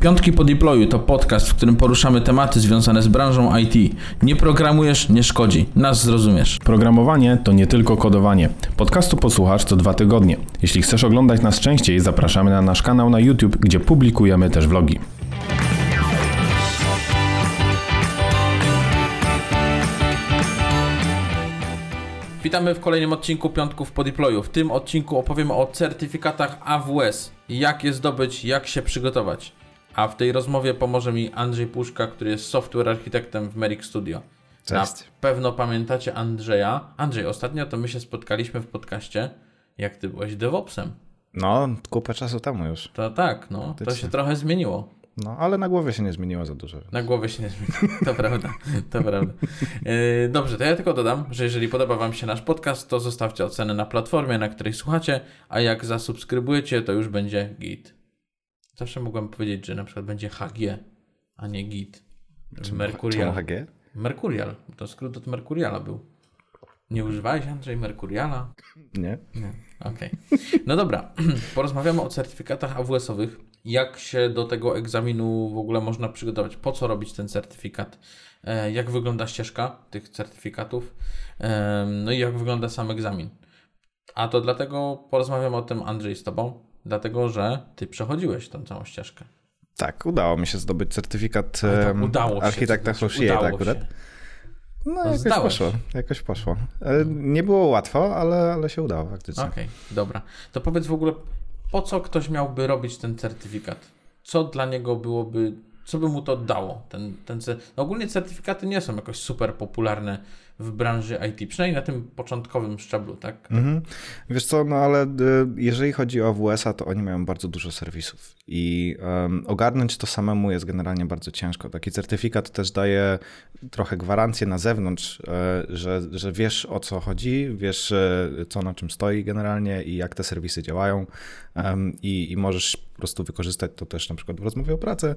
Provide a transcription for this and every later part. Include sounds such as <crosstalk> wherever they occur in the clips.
Piątki po deployu to podcast, w którym poruszamy tematy związane z branżą IT. Nie programujesz, nie szkodzi. Nas zrozumiesz. Programowanie to nie tylko kodowanie. Podcastu posłuchasz co dwa tygodnie. Jeśli chcesz oglądać nas częściej, zapraszamy na nasz kanał na YouTube, gdzie publikujemy też vlogi. Witamy w kolejnym odcinku Piątków po deployu. W tym odcinku opowiemy o certyfikatach AWS, jak je zdobyć, jak się przygotować. A w tej rozmowie pomoże mi Andrzej Puszka, który jest software architektem w Merrick Studio. Cześć. Na pewno pamiętacie Andrzeja. Andrzej, ostatnio to my się spotkaliśmy w podcaście, jak ty byłeś DevOpsem. No, kupę czasu temu już. To tak, no, to się trochę zmieniło. No, ale na głowie się nie zmieniło za dużo. Na głowie się nie zmieniło. <laughs> To prawda, to prawda. Yy, Dobrze, to ja tylko dodam, że jeżeli podoba Wam się nasz podcast, to zostawcie ocenę na platformie, na której słuchacie, a jak zasubskrybujecie, to już będzie git. Zawsze mogłem powiedzieć, że na przykład będzie HG, a nie git. Mercurial. Czemu HG? Mercurial, to skrót od Mercuriala był. Nie używałeś Andrzej Mercuriala? Nie. Nie. Okej. No dobra, <clears throat> porozmawiamy o certyfikatach AWS-owych. Jak się do tego egzaminu w ogóle można przygotować? Po co robić ten certyfikat? E, Jak wygląda ścieżka tych certyfikatów? E, No i jak wygląda sam egzamin? A to dlatego porozmawiam o tym Andrzej z Tobą, dlatego że Ty przechodziłeś tą całą ścieżkę. Tak, udało mi się zdobyć certyfikat em, udało się, architekta to znaczy udało akurat. się. No, jakoś zdałeś. poszło. Jakoś poszło. E, Nie było łatwo, ale, ale się udało faktycznie. Okej, dobra. To powiedz w ogóle, po co ktoś miałby robić ten certyfikat? Co dla niego byłoby, co by mu to dało? Ten, ten, no ogólnie certyfikaty nie są jakoś super popularne w branży IT, przynajmniej na tym początkowym szczeblu, tak? Mhm. Wiesz co, no ale y, jeżeli chodzi o WS-a, to oni mają bardzo dużo serwisów i em, ogarnąć to samemu jest generalnie bardzo ciężko. Taki certyfikat też daje trochę gwarancję na zewnątrz, e, że, że wiesz o co chodzi, wiesz e, co na czym stoi generalnie i jak te serwisy działają em, i, i możesz po prostu wykorzystać to też na przykład w rozmowie o pracy,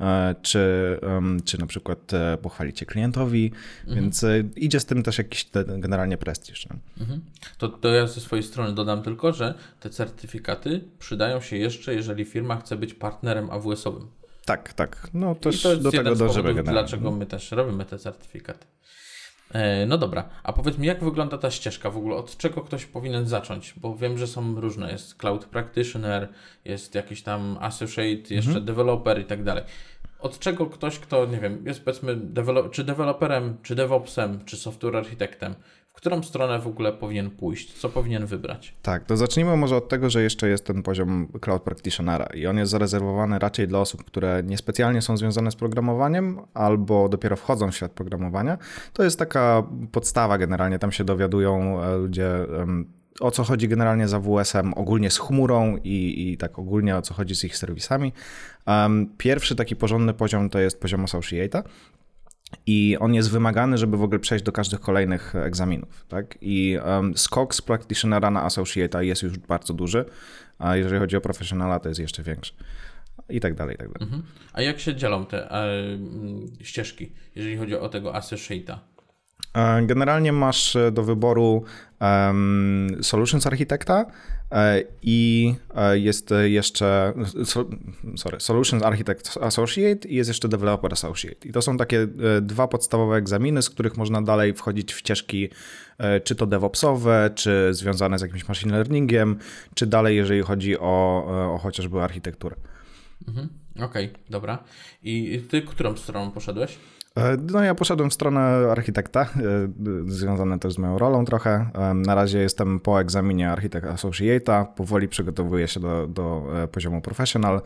e, czy, em, czy na przykład pochwalić się klientowi, więc e, idzie z tym też jakiś generalnie prestiż. Mhm. To, to ja ze swojej strony dodam tylko, że te certyfikaty przydają się jeszcze, jeżeli firma chce być partnerem AWS-owym. Tak, tak. No I to jest do jeden tego dążymy generalnie. dlaczego my też robimy te certyfikaty. E, No dobra, a powiedz mi, jak wygląda ta ścieżka w ogóle? Od czego ktoś powinien zacząć? Bo wiem, że są różne. Jest Cloud Practitioner, jest jakiś tam Associate, jeszcze Mhm. developer i tak dalej. Od czego ktoś, kto, nie wiem, jest powiedzmy czy deweloperem, czy DevOpsem, czy software architektem, w którą stronę w ogóle powinien pójść? Co powinien wybrać? Tak, to zacznijmy może od tego, że jeszcze jest ten poziom Cloud Practitionera i on jest zarezerwowany raczej dla osób, które niespecjalnie są związane z programowaniem albo dopiero wchodzą w świat programowania. To jest taka podstawa generalnie, tam się dowiadują e, ludzie o co chodzi generalnie z AWS-em, ogólnie z chmurą i, i tak ogólnie o co chodzi z ich serwisami. Em, Pierwszy taki porządny poziom to jest poziom Associate'a. I on jest wymagany, żeby w ogóle przejść do każdych kolejnych egzaminów. Tak? I um, skok z practitionera na associate'a jest już bardzo duży, a jeżeli chodzi o profesjonala, to jest jeszcze większy. I tak dalej, i tak dalej. Mhm. A jak się dzielą te e, ścieżki, jeżeli chodzi o tego Associate'a? E, Generalnie masz e, do wyboru em, Solutions Architekta e, i jest jeszcze so, sorry, Solutions Architect Associate i jest jeszcze Developer Associate. I to są takie dwa podstawowe egzaminy, z których można dalej wchodzić w ścieżki czy to DevOpsowe, czy związane z jakimś machine learningiem, czy dalej jeżeli chodzi o, o chociażby architekturę. Mhm. Okej, dobra. I ty którą stroną poszedłeś? E, No ja poszedłem w stronę architekta, e, związane też z moją rolą trochę. E, Na razie jestem po egzaminie architekt associate'a, powoli przygotowuję się do, do poziomu professional.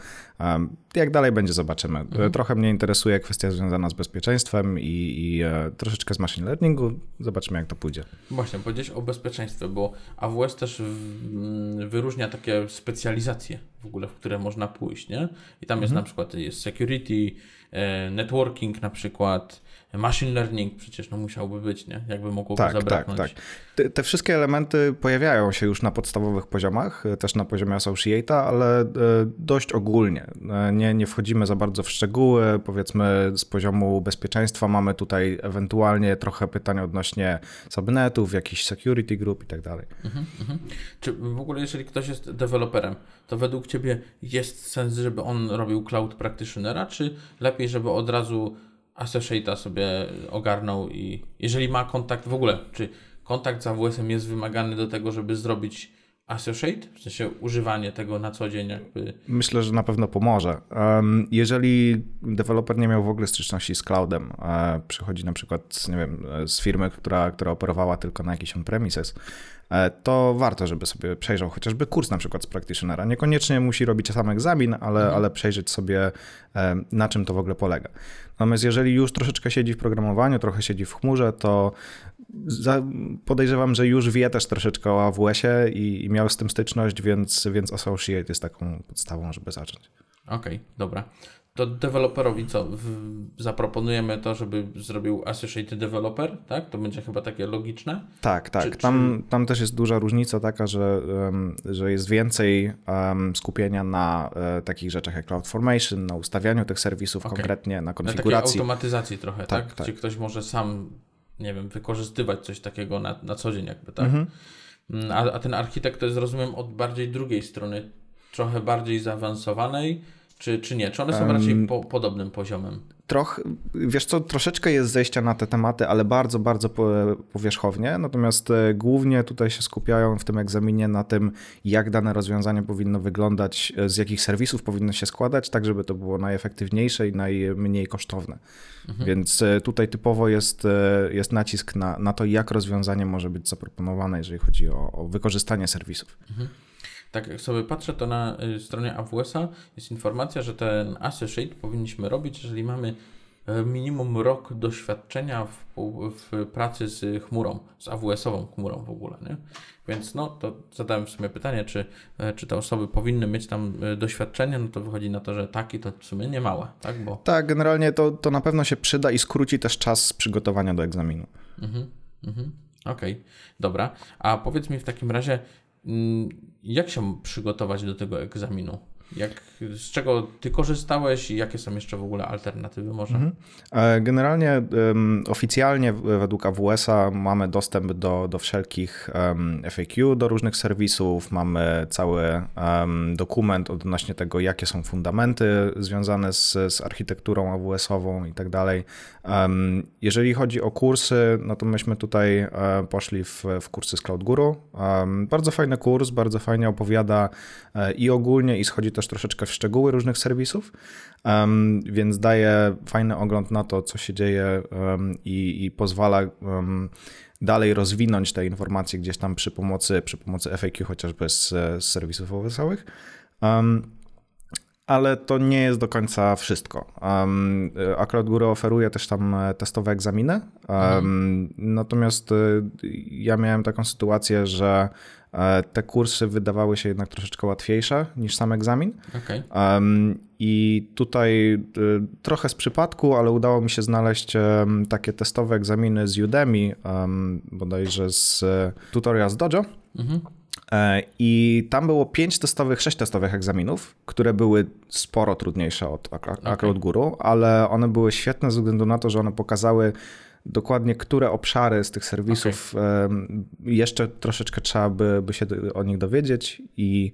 Jak dalej będzie, zobaczymy. E, Trochę mnie interesuje kwestia związana z bezpieczeństwem i, i troszeczkę z machine learningu. Zobaczymy jak to pójdzie. Właśnie, powiedziałeś o bezpieczeństwie, bo AWS też mm, wyróżnia takie specjalizacje w ogóle, w które można pójść, nie? I tam jest Mhm. na przykład jest security, networking na przykład, machine learning przecież no musiałby być, nie? Jakby mogło Tak, tak, zabraknąć. tak. Te, te wszystkie elementy pojawiają się już na podstawowych poziomach, e, też na poziomie associate'a, ale e, dość ogólnie. E, Nie, nie wchodzimy za bardzo w szczegóły. Powiedzmy z poziomu bezpieczeństwa mamy tutaj ewentualnie trochę pytań odnośnie subnetów, jakichś security group i tak dalej. Mhm, mhm. Czy w ogóle jeżeli ktoś jest deweloperem, to według Ciebie jest sens, żeby on robił cloud practitionera, czy lepiej, żeby od razu associate'a sobie ogarnął i jeżeli ma kontakt w ogóle, czy kontakt z AWS-em jest wymagany do tego, żeby zrobić associate, w sensie używanie tego na co dzień jakby. Myślę, że na pewno pomoże. Jeżeli deweloper nie miał w ogóle styczności z cloudem, przychodzi na przykład, nie wiem, z firmy, która, która operowała tylko na jakiś on-premises, E, to warto, żeby sobie przejrzał chociażby kurs na przykład z practitionera. Niekoniecznie musi robić sam egzamin, ale, mhm. ale przejrzeć sobie, e, na czym to w ogóle polega. Natomiast jeżeli już troszeczkę siedzi w programowaniu, trochę siedzi w chmurze, to podejrzewam, że już wie też troszeczkę o AWS-ie i, i miał z tym styczność, więc, więc Associate jest taką podstawą, żeby zacząć. Okej, okay, dobra to deweloperowi co? Zaproponujemy to, żeby zrobił Associated Developer, tak? To będzie chyba takie logiczne? Tak, tak. Czy, tam, czy... tam też jest duża różnica taka, że, że jest więcej skupienia na um, takich rzeczach jak CloudFormation, na ustawianiu tych serwisów okay. konkretnie, na konfiguracji. Na takiej automatyzacji trochę, tak? tak? tak. Gdzie ktoś może sam, nie wiem, wykorzystywać coś takiego na, na co dzień jakby, tak? Mhm. Mm, a, a ten architekt to jest, rozumiem, od bardziej drugiej strony, trochę bardziej zaawansowanej, czy, czy nie? Czy one są um, raczej po, podobnym poziomem? Troch, wiesz co, troszeczkę jest zejścia na te tematy, ale bardzo, bardzo powierzchownie. Natomiast e, głównie tutaj się skupiają w tym egzaminie na tym, jak dane rozwiązanie powinno wyglądać, e, z jakich serwisów powinno się składać, tak żeby to było najefektywniejsze i najmniej kosztowne. Mhm. Więc e, tutaj typowo jest, jest nacisk na, na to, jak rozwiązanie może być zaproponowane, jeżeli chodzi o, o wykorzystanie serwisów. Mhm tak jak sobie patrzę, to na y, stronie AWS-a jest informacja, że ten associate powinniśmy robić, jeżeli mamy e, minimum rok doświadczenia w, w pracy z chmurą, z AWS-ową chmurą w ogóle, nie? Więc no, to zadałem w sumie pytanie, czy, e, czy te osoby powinny mieć tam e, doświadczenie, no to wychodzi na to, że taki to w sumie nie małe, tak? Bo... Tak, generalnie to, to na pewno się przyda i skróci też czas przygotowania do egzaminu. Mhm, mhm. Okej, okay, dobra. A powiedz mi w takim razie, jak się przygotować do tego egzaminu? Jak, z czego ty korzystałeś i jakie są jeszcze w ogóle alternatywy może? Mhm. E, generalnie oficjalnie według AWS-a mamy dostęp do, do wszelkich FAQ, do różnych serwisów, mamy cały um, dokument odnośnie tego, jakie są fundamenty związane z, z architekturą AWS-ową i tak dalej. Jeżeli chodzi o kursy, no to myśmy tutaj e, poszli w, w kursy z Cloud Guru. Bardzo fajny kurs, bardzo fajnie opowiada e, i ogólnie i schodzi też troszeczkę w szczegóły różnych serwisów, um, więc daje fajny ogląd na to, co się dzieje um, i, i, pozwala dalej rozwinąć te informacje gdzieś tam przy pomocy, przy pomocy FAQ chociażby z, z serwisów wesołych. ale to nie jest do końca wszystko. Um, akurat Guru oferuje też tam e, testowe egzaminy. Um, mhm. Natomiast e, ja miałem taką sytuację, że te kursy wydawały się jednak troszeczkę łatwiejsze niż sam egzamin. Okay. I tutaj e, trochę z przypadku, ale udało mi się znaleźć takie testowe egzaminy z Udemy, bodajże z Tutorials Dojo. Mhm. E, I tam było pięć testowych, sześć testowych egzaminów, które były sporo trudniejsze od Account okay. Guru, ale one były świetne ze względu na to, że one pokazały dokładnie które obszary z tych serwisów okay. jeszcze troszeczkę trzeba by, by się o nich dowiedzieć i,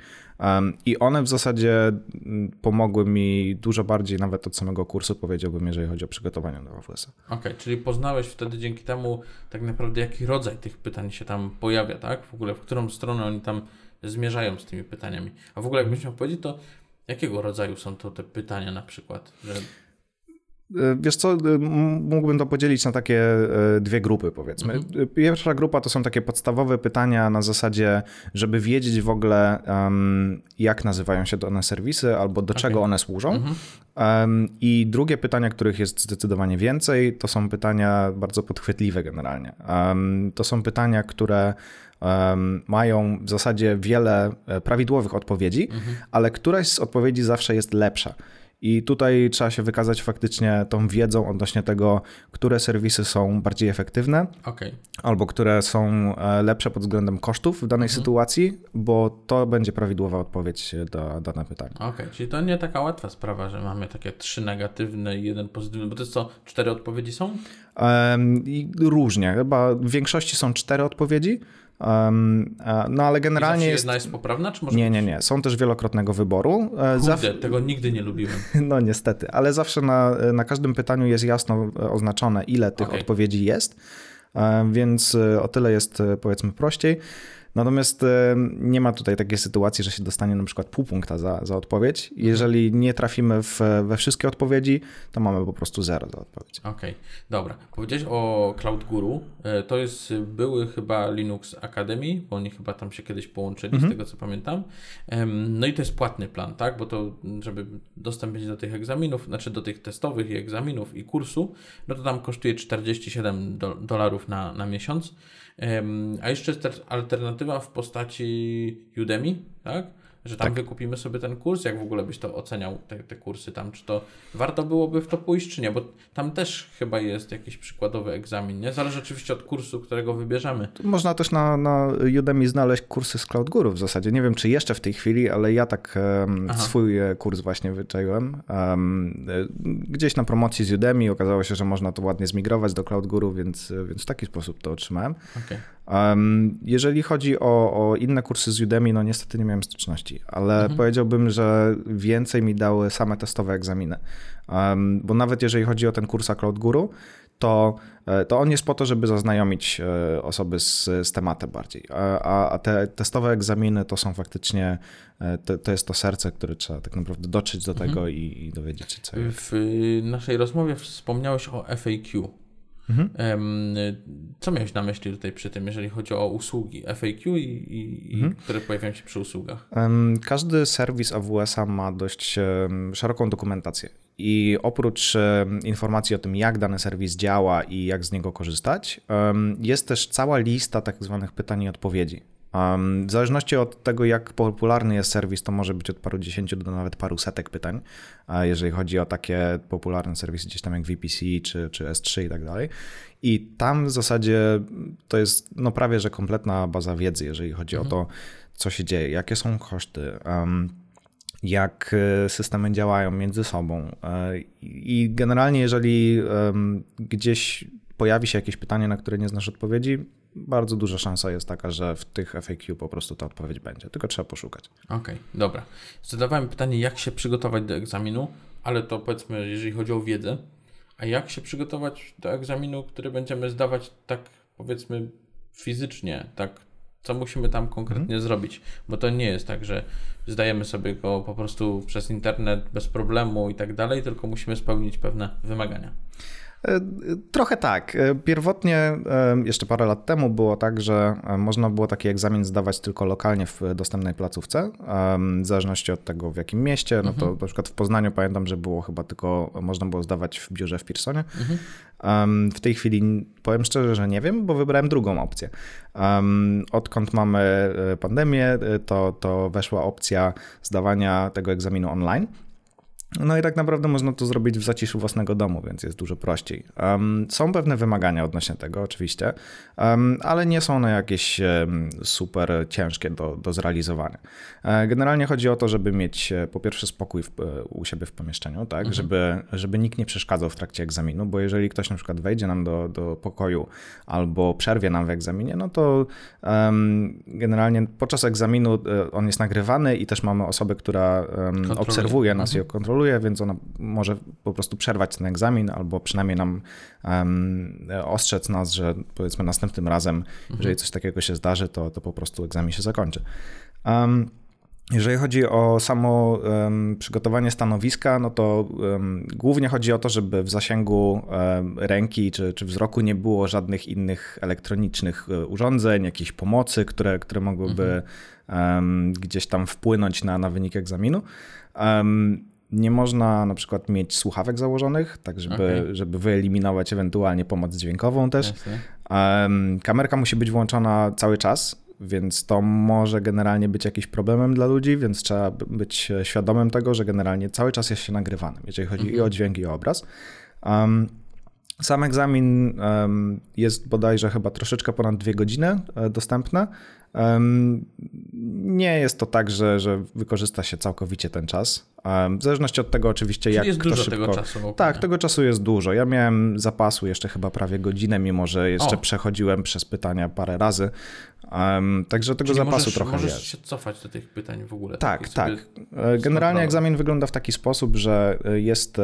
i one w zasadzie mm, pomogły mi dużo bardziej nawet od samego kursu, powiedziałbym, jeżeli chodzi o przygotowanie do AWS. Okej, okay, czyli poznałeś wtedy dzięki temu tak naprawdę jaki rodzaj tych pytań się tam pojawia, tak? W ogóle w którą stronę oni tam zmierzają z tymi pytaniami. A w ogóle jakbyś miał powiedzieć, to jakiego rodzaju są to te pytania na przykład? Że wiesz co, e, mógłbym to podzielić na takie e, dwie grupy, powiedzmy. Mhm. Pierwsza grupa to są takie podstawowe pytania na zasadzie, żeby wiedzieć w ogóle, um, jak nazywają się dane serwisy albo do okay. czego one służą. Mhm. Um, I drugie pytania, których jest zdecydowanie więcej, to są pytania bardzo podchwytliwe generalnie. Um, to są pytania, które mają w zasadzie wiele prawidłowych odpowiedzi, mhm. ale któraś z odpowiedzi zawsze jest lepsza. I tutaj trzeba się wykazać faktycznie tą wiedzą odnośnie tego, które serwisy są bardziej efektywne, okay. albo które są e, lepsze pod względem kosztów w danej mhm. sytuacji, bo to będzie prawidłowa odpowiedź na dane pytanie. Okej, okay, czyli to nie taka łatwa sprawa, że mamy takie trzy negatywne i jeden pozytywny, bo to jest co, cztery odpowiedzi są? Um, różnie, chyba w większości są cztery odpowiedzi, no ale generalnie jest... jedna jest poprawna, czy może Nie, nie, nie. Są też wielokrotnego wyboru. Kurde, Zawsze... tego nigdy nie lubiłem. <laughs> No niestety, ale zawsze na, na każdym pytaniu jest jasno oznaczone, ile tych okay. odpowiedzi jest, więc o tyle jest powiedzmy prościej. Natomiast e, nie ma tutaj takiej sytuacji, że się dostanie na przykład pół punkta za, za odpowiedź. Mhm. Jeżeli nie trafimy w, we wszystkie odpowiedzi, to mamy po prostu zero za odpowiedź. Okej, okay. dobra. Powiedziałeś o Cloud Guru. E, to jest były chyba Linux Academy, bo oni chyba tam się kiedyś połączyli, mhm. z tego co pamiętam. No i to jest płatny plan, tak? Bo to, żeby dostęp mieć do tych egzaminów, znaczy do tych testowych i egzaminów i kursu, no to tam kosztuje 47 do, dolarów na, na miesiąc. A jeszcze jest alternatywa w postaci Udemy, tak? Że tam tak. wykupimy sobie ten kurs, jak w ogóle byś to oceniał, te, te kursy tam, czy to warto byłoby w to pójść, czy nie, bo tam też chyba jest jakiś przykładowy egzamin, nie? Zależy oczywiście od kursu, którego wybierzemy. Można też na, na Udemy znaleźć kursy z Cloud Guru w zasadzie, nie wiem czy jeszcze w tej chwili, ale ja tak um, swój e, kurs właśnie wyczaiłem. Um, gdzieś na promocji z Udemy okazało się, że można to ładnie zmigrować do Cloud Guru, więc, więc w taki sposób to otrzymałem. Okay. Jeżeli chodzi o, o, inne kursy z Udemy, no niestety nie miałem styczności, ale mhm. powiedziałbym, że więcej mi dały same testowe egzaminy. Bo nawet jeżeli chodzi o ten kurs Cloud Guru, to, e, to on jest po to, żeby zaznajomić e, osoby z, z tematem bardziej. A, a te testowe egzaminy to są faktycznie, e, to, to jest to serce, które trzeba tak naprawdę dotrzeć do mhm. tego mhm. i, i dowiedzieć się co jest. W naszej rozmowie wspomniałeś o FAQ. Mhm. Co miałeś na myśli tutaj przy tym, jeżeli chodzi o usługi FAQ, i, i, mhm. które pojawiają się przy usługach? Każdy serwis AWS-a ma dość szeroką dokumentację. I oprócz informacji o tym, jak dany serwis działa i jak z niego korzystać, jest też cała lista tak zwanych pytań i odpowiedzi. W zależności od tego, jak popularny jest serwis, to może być od paru dziesięciu do nawet paru setek pytań, jeżeli chodzi o takie popularne serwisy gdzieś tam jak VPC czy, czy S3 i tak dalej. I tam w zasadzie to jest no prawie, że kompletna baza wiedzy, jeżeli chodzi mhm. o to, co się dzieje, jakie są koszty, jak e, systemy działają między sobą. E, I generalnie, jeżeli gdzieś pojawi się jakieś pytanie, na które nie znasz odpowiedzi, bardzo duża szansa jest taka, że w tych FAQ po prostu ta odpowiedź będzie, tylko trzeba poszukać. Okej, okay, dobra. Zadawałem pytanie, jak się przygotować do egzaminu, ale to powiedzmy, jeżeli chodzi o wiedzę, a jak się przygotować do egzaminu, który będziemy zdawać tak powiedzmy fizycznie, tak co musimy tam konkretnie mhm. zrobić, bo to nie jest tak, że zdajemy sobie go po prostu przez internet bez problemu i tak dalej, tylko musimy spełnić pewne wymagania. E, trochę tak. E, pierwotnie, e, jeszcze parę lat temu, było tak, że można było taki egzamin zdawać tylko lokalnie w dostępnej placówce, w zależności od tego, w jakim mieście. No to mhm. na przykład w Poznaniu pamiętam, że było chyba tylko, można było zdawać w biurze w Pearsonie. Mhm. W tej chwili powiem szczerze, że nie wiem, bo wybrałem drugą opcję. Odkąd mamy pandemię, to, to weszła opcja zdawania tego egzaminu online. No i tak naprawdę można to zrobić w zaciszu własnego domu, więc jest dużo prościej. Są pewne wymagania odnośnie tego, oczywiście, ale nie są one jakieś super ciężkie do, do zrealizowania. E, generalnie chodzi o to, żeby mieć e, po pierwsze spokój w, e, u siebie w pomieszczeniu, tak, mhm. żeby, żeby nikt nie przeszkadzał w trakcie egzaminu, bo jeżeli ktoś na przykład wejdzie nam do, do pokoju albo przerwie nam w egzaminie, no to generalnie podczas egzaminu on jest nagrywany i też mamy osobę, która obserwuje nas mhm. i kontroluje kontroluje, więc ona może po prostu przerwać ten egzamin albo przynajmniej nam um, ostrzec nas, że powiedzmy następnym razem, mhm. jeżeli coś takiego się zdarzy, to, to po prostu egzamin się zakończy. Um, jeżeli chodzi o samo um, przygotowanie stanowiska, no to um, głównie chodzi o to, żeby w zasięgu um, ręki czy, czy wzroku nie było żadnych innych elektronicznych e, urządzeń, jakichś pomocy, które, które mogłyby mhm. gdzieś tam wpłynąć na, na wynik egzaminu. Nie można na przykład mieć słuchawek założonych, tak żeby, okay. żeby wyeliminować ewentualnie pomoc dźwiękową też. Um, kamerka musi być włączona cały czas, więc to może generalnie być jakiś problemem dla ludzi, więc trzeba być świadomym tego, że generalnie cały czas jest się nagrywanym, jeżeli chodzi i o mhm. dźwięk, i o obraz. Um, sam egzamin um, jest bodajże chyba troszeczkę ponad dwie godziny e, dostępne. Nie jest to tak, że, że wykorzysta się całkowicie ten czas. W zależności od tego oczywiście, Czyli jak jest dużo szybko... tego czasu. Tak, tego czasu jest dużo. Ja miałem zapasu jeszcze chyba prawie godzinę, mimo że jeszcze O. przechodziłem przez pytania parę razy. Um, także tego Czyli zapasu możesz, trochę możesz jest. się cofać do tych pytań w ogóle. Tak, tak. E, Generalnie egzamin wygląda w taki sposób, że e, jest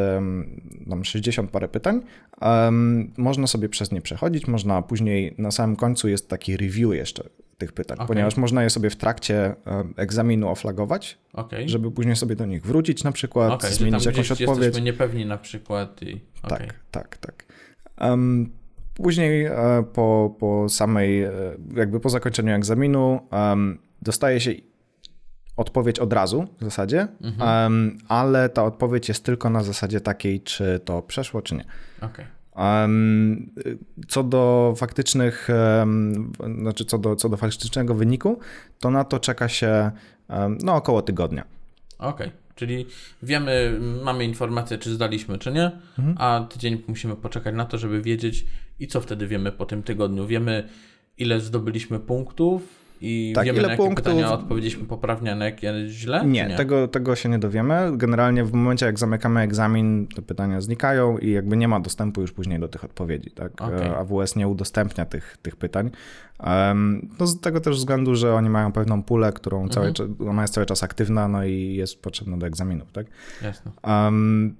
tam 60 parę pytań. Em, Można sobie przez nie przechodzić, można później na samym końcu jest taki review jeszcze tych pytań, Okej. ponieważ można je sobie w trakcie e, egzaminu oflagować, Okej. żeby później sobie do nich wrócić na przykład, że zmienić tam jakąś odpowiedź. jesteśmy niepewni na przykład i... Tak, okej. tak, tak. Em, później e, po, po samej, e, jakby po zakończeniu egzaminu em, dostaje się odpowiedź od razu w zasadzie, em, ale ta odpowiedź jest tylko na zasadzie takiej, czy to przeszło, czy nie. Okej. Co do faktycznych, znaczy co do, co do faktycznego wyniku, to na to czeka się no około tygodnia. Okej, czyli wiemy, mamy informację, czy zdaliśmy, czy nie, Mhm. a tydzień musimy poczekać na to, żeby wiedzieć i co wtedy wiemy po tym tygodniu. Wiemy, ile zdobyliśmy punktów i Tak, wiemy, ile na jakie punktów- pytania odpowiedzieliśmy poprawnie, na jakie źle? Nie, nie? Tego, tego się nie dowiemy. Generalnie w momencie, jak zamykamy egzamin, te pytania znikają i jakby nie ma dostępu już później do tych odpowiedzi. Tak? Okej. E, AWS nie udostępnia tych, tych pytań. Um, no z tego też względu, że oni mają pewną pulę, którą cały, Mhm. czas- ona jest cały czas aktywna no i jest potrzebna do egzaminów. Tak? Jasne. Um,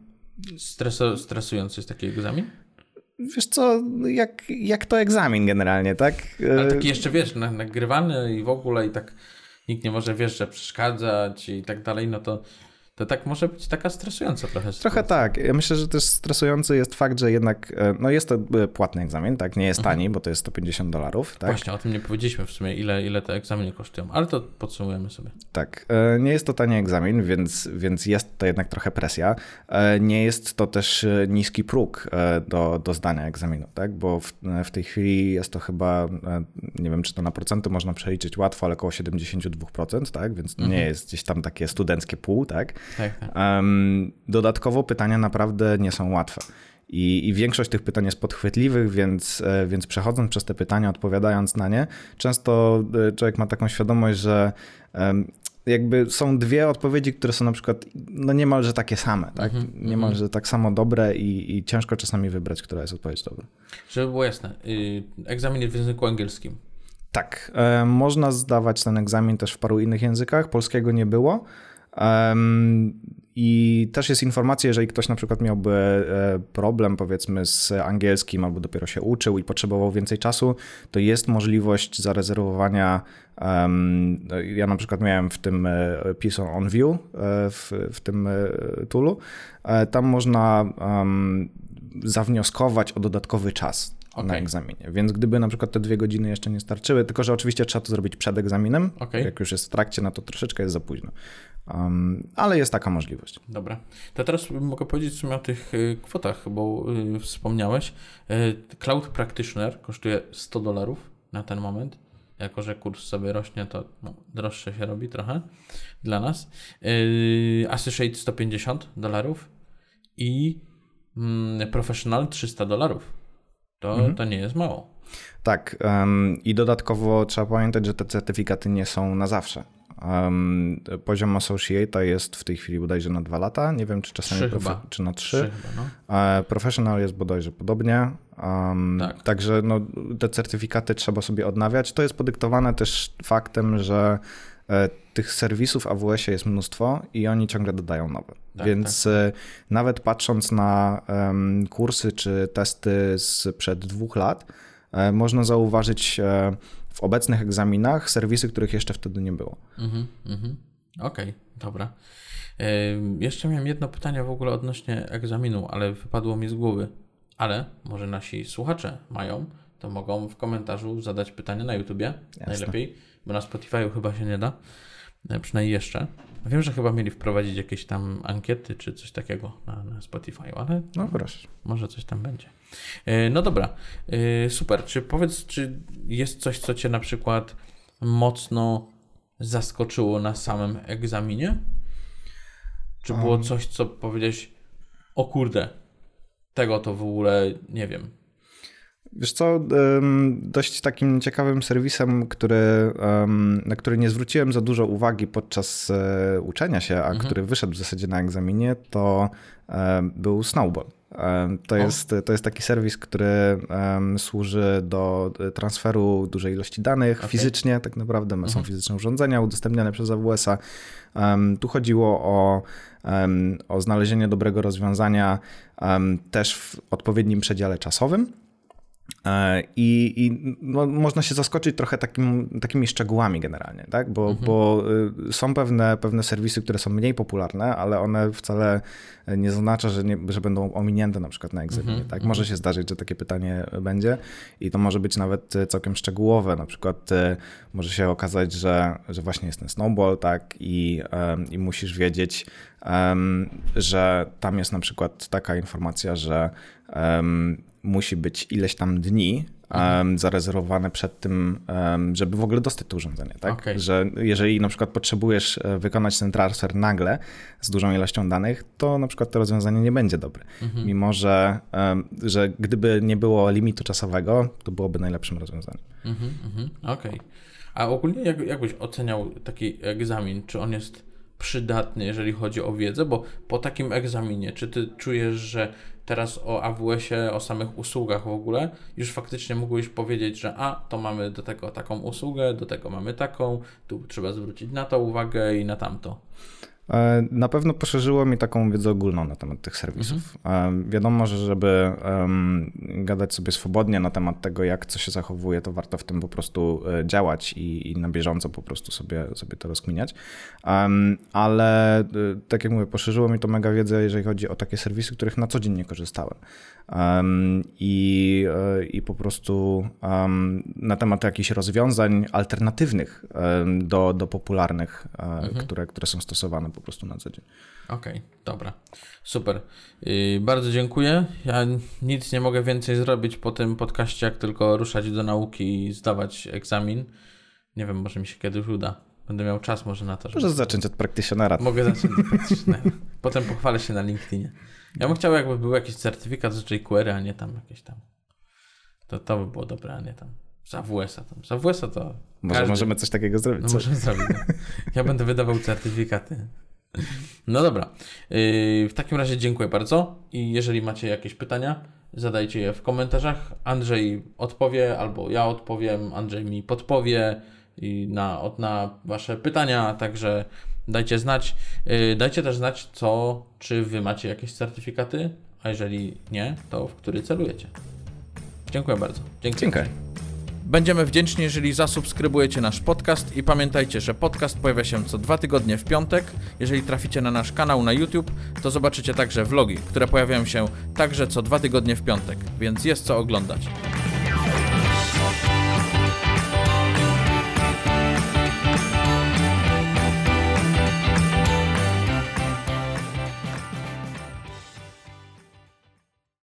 Streso, stresujący jest taki egzamin? Wiesz co, jak, jak to egzamin generalnie, tak? Ale E, taki jeszcze, wiesz, na- nagrywany i w ogóle i tak nikt nie może, wiesz, że przeszkadzać i tak dalej, no to, to tak może być taka stresująca trochę Trochę tak. Ja myślę, że też stresujący jest fakt, że jednak, e, no jest to e, płatny egzamin, tak? Nie jest tani, bo to jest 150 dolarów, tak? Właśnie, o tym nie powiedzieliśmy w sumie, ile, ile te egzaminy kosztują, ale to podsumujemy sobie. Tak, e, nie jest to tani egzamin, więc, więc jest to jednak trochę presja. Nie jest to też niski próg do, do zdania egzaminu, tak? Bo w, w tej chwili jest to chyba, nie wiem czy to na procenty można przeliczyć łatwo, ale około 72%, tak? Więc nie jest gdzieś tam takie studenckie pół, tak? Tak, tak. Dodatkowo pytania naprawdę nie są łatwe. I, I większość tych pytań jest podchwytliwych, więc, e, więc przechodząc przez te pytania, odpowiadając na nie, często e, człowiek ma taką świadomość, że jakby są dwie odpowiedzi, które są na przykład no niemalże takie same, tak? Niemalże tak samo dobre i, i ciężko czasami wybrać, która jest odpowiedź dobra. Żeby było jasne, yy, egzamin jest w języku angielskim. Tak, e, można zdawać ten egzamin też w paru innych językach. Polskiego nie było. I też jest informacja, jeżeli ktoś na przykład miałby e, problem powiedzmy z angielskim albo dopiero się uczył i potrzebował więcej czasu, to jest możliwość zarezerwowania. ja na przykład miałem w tym e, Pearson on View e, w, w tym toolu. Tam można zawnioskować o dodatkowy czas na Okej. egzaminie. Więc gdyby na przykład te dwie godziny jeszcze nie starczyły, tylko że oczywiście trzeba to zrobić przed egzaminem, Okej. jak już jest w trakcie, no to troszeczkę jest za późno. Um, ale jest taka możliwość. Dobra. To teraz mogę powiedzieć w sumie o tych y, kwotach, bo y, wspomniałeś. Y, Cloud Practitioner kosztuje 100 dolarów na ten moment. Jako, że kurs sobie rośnie, to no, droższe się robi trochę dla nas. Y, Associate 150 dolarów i mm, Professional 300 dolarów. To, to nie jest mało. Tak, um, i dodatkowo trzeba pamiętać, że te certyfikaty nie są na zawsze. Um, poziom Associate'a jest w tej chwili bodajże na dwa lata, nie wiem czy czasami Trzy chyba. czy na Trzy trzy. chyba, no. E, Professional jest bodajże podobnie. Um, Tak. Także no, te certyfikaty trzeba sobie odnawiać. To jest podyktowane też faktem, że e, tych serwisów AWS jest mnóstwo i oni ciągle dodają nowe. Tak, Więc e, nawet patrząc na em, kursy czy testy sprzed dwóch lat, można zauważyć w obecnych egzaminach serwisy, których jeszcze wtedy nie było. Mhm, mhm. Okej, dobra. Ym, jeszcze miałem jedno pytanie w ogóle odnośnie egzaminu, ale wypadło mi z głowy. Ale może nasi słuchacze mają, to mogą w komentarzu zadać pytanie na YouTubie. Najlepiej, bo na Spotify'u chyba się nie da. E, Przynajmniej jeszcze. Wiem, że chyba mieli wprowadzić jakieś tam ankiety czy coś takiego na, na Spotify'u, ale No proszę. może coś tam będzie. E, No dobra, E, super. Czy powiedz, czy jest coś, co cię na przykład mocno zaskoczyło na samym egzaminie? Czy było coś, co powiedziałeś, o kurde, tego to w ogóle nie wiem. Wiesz co, dość takim ciekawym serwisem, który, na który nie zwróciłem za dużo uwagi podczas e, uczenia się, a mhm. który wyszedł w zasadzie na egzaminie, to był Snowball. To jest, to jest taki serwis, który um, służy do transferu dużej ilości danych okay. fizycznie, tak naprawdę. Mhm. Są fizyczne urządzenia udostępniane przez AWS-a. Um, tu chodziło o, um, o znalezienie dobrego rozwiązania też w odpowiednim przedziale czasowym. E, I, i no, można się zaskoczyć trochę takim, takimi szczegółami generalnie, tak? bo, mhm. bo y, są pewne, pewne serwisy, które są mniej popularne, ale one wcale nie zaznacza, że, nie, że będą ominięte na przykład na egzaminie. Mhm. Tak? Może mhm. się zdarzyć, że takie pytanie będzie i to może być nawet całkiem szczegółowe. Na przykład y, może się okazać, że, że właśnie jest ten snowball tak? I, i musisz wiedzieć, że tam jest na przykład taka informacja, że musi być ileś tam dni mhm. zarezerwowane przed tym, żeby w ogóle dostać to urządzenie. Tak? Okay. Że jeżeli na przykład potrzebujesz e, wykonać ten transfer nagle z dużą ilością danych, to na przykład to rozwiązanie nie będzie dobre. Mhm. Mimo, że, że gdyby nie było limitu czasowego, to byłoby najlepszym rozwiązaniem. Mhm, mhm. Okej. Okay. A ogólnie jak, jak byś oceniał taki egzamin? Czy on jest przydatny, jeżeli chodzi o wiedzę? Bo po takim egzaminie, czy ty czujesz, że teraz o AWS-ie, o samych usługach w ogóle, już faktycznie mógłbyś powiedzieć, że a, to mamy do tego taką usługę, do tego mamy taką, tu trzeba zwrócić na to uwagę i na tamto. E, na pewno poszerzyło mi taką wiedzę ogólną na temat tych serwisów. Mhm. E, wiadomo, że żeby gadać sobie swobodnie na temat tego, jak co się zachowuje, to warto w tym po prostu e, działać i, i na bieżąco po prostu sobie, sobie to rozkminiać. Ale tak jak mówię, poszerzyło mi to mega wiedzę, jeżeli chodzi o takie serwisy, których na co dzień nie korzystałem. I, I po prostu na temat jakichś rozwiązań alternatywnych do, do popularnych, mhm. które, które są stosowane po prostu na co dzień. Okej, okay, dobra. Super. Yy, bardzo dziękuję. Ja nic nie mogę więcej zrobić po tym podcaście, jak tylko ruszać do nauki i zdawać egzamin. Nie wiem, może mi się kiedyś uda. Będę miał czas może na to. Żeby... Może zacząć od practitionera. Mogę zacząć od practitionera. Potem pochwalę się na LinkedInie. Ja bym chciał, jakby był jakiś certyfikat z jQuery, a nie tam jakieś tam. To, to by było dobre, a nie tam. Z AWS-a tam. Z AWS-a to. Może każdy... możemy coś takiego zrobić. No, możemy zrobić. No. Ja będę wydawał certyfikaty. No dobra. Yy, w takim razie dziękuję bardzo i jeżeli macie jakieś pytania, zadajcie je w komentarzach. Andrzej odpowie albo ja odpowiem, Andrzej mi podpowie na, na wasze pytania, także dajcie znać. Yy, dajcie też znać, co, czy wy macie jakieś certyfikaty, a jeżeli nie, to w który celujecie. Dziękuję bardzo. Dzięki. Dziękuję. Będziemy wdzięczni, jeżeli zasubskrybujecie nasz podcast i pamiętajcie, że podcast pojawia się co dwa tygodnie w piątek. Jeżeli traficie na nasz kanał na YouTube, to zobaczycie także vlogi, które pojawiają się także co dwa tygodnie w piątek, więc jest co oglądać.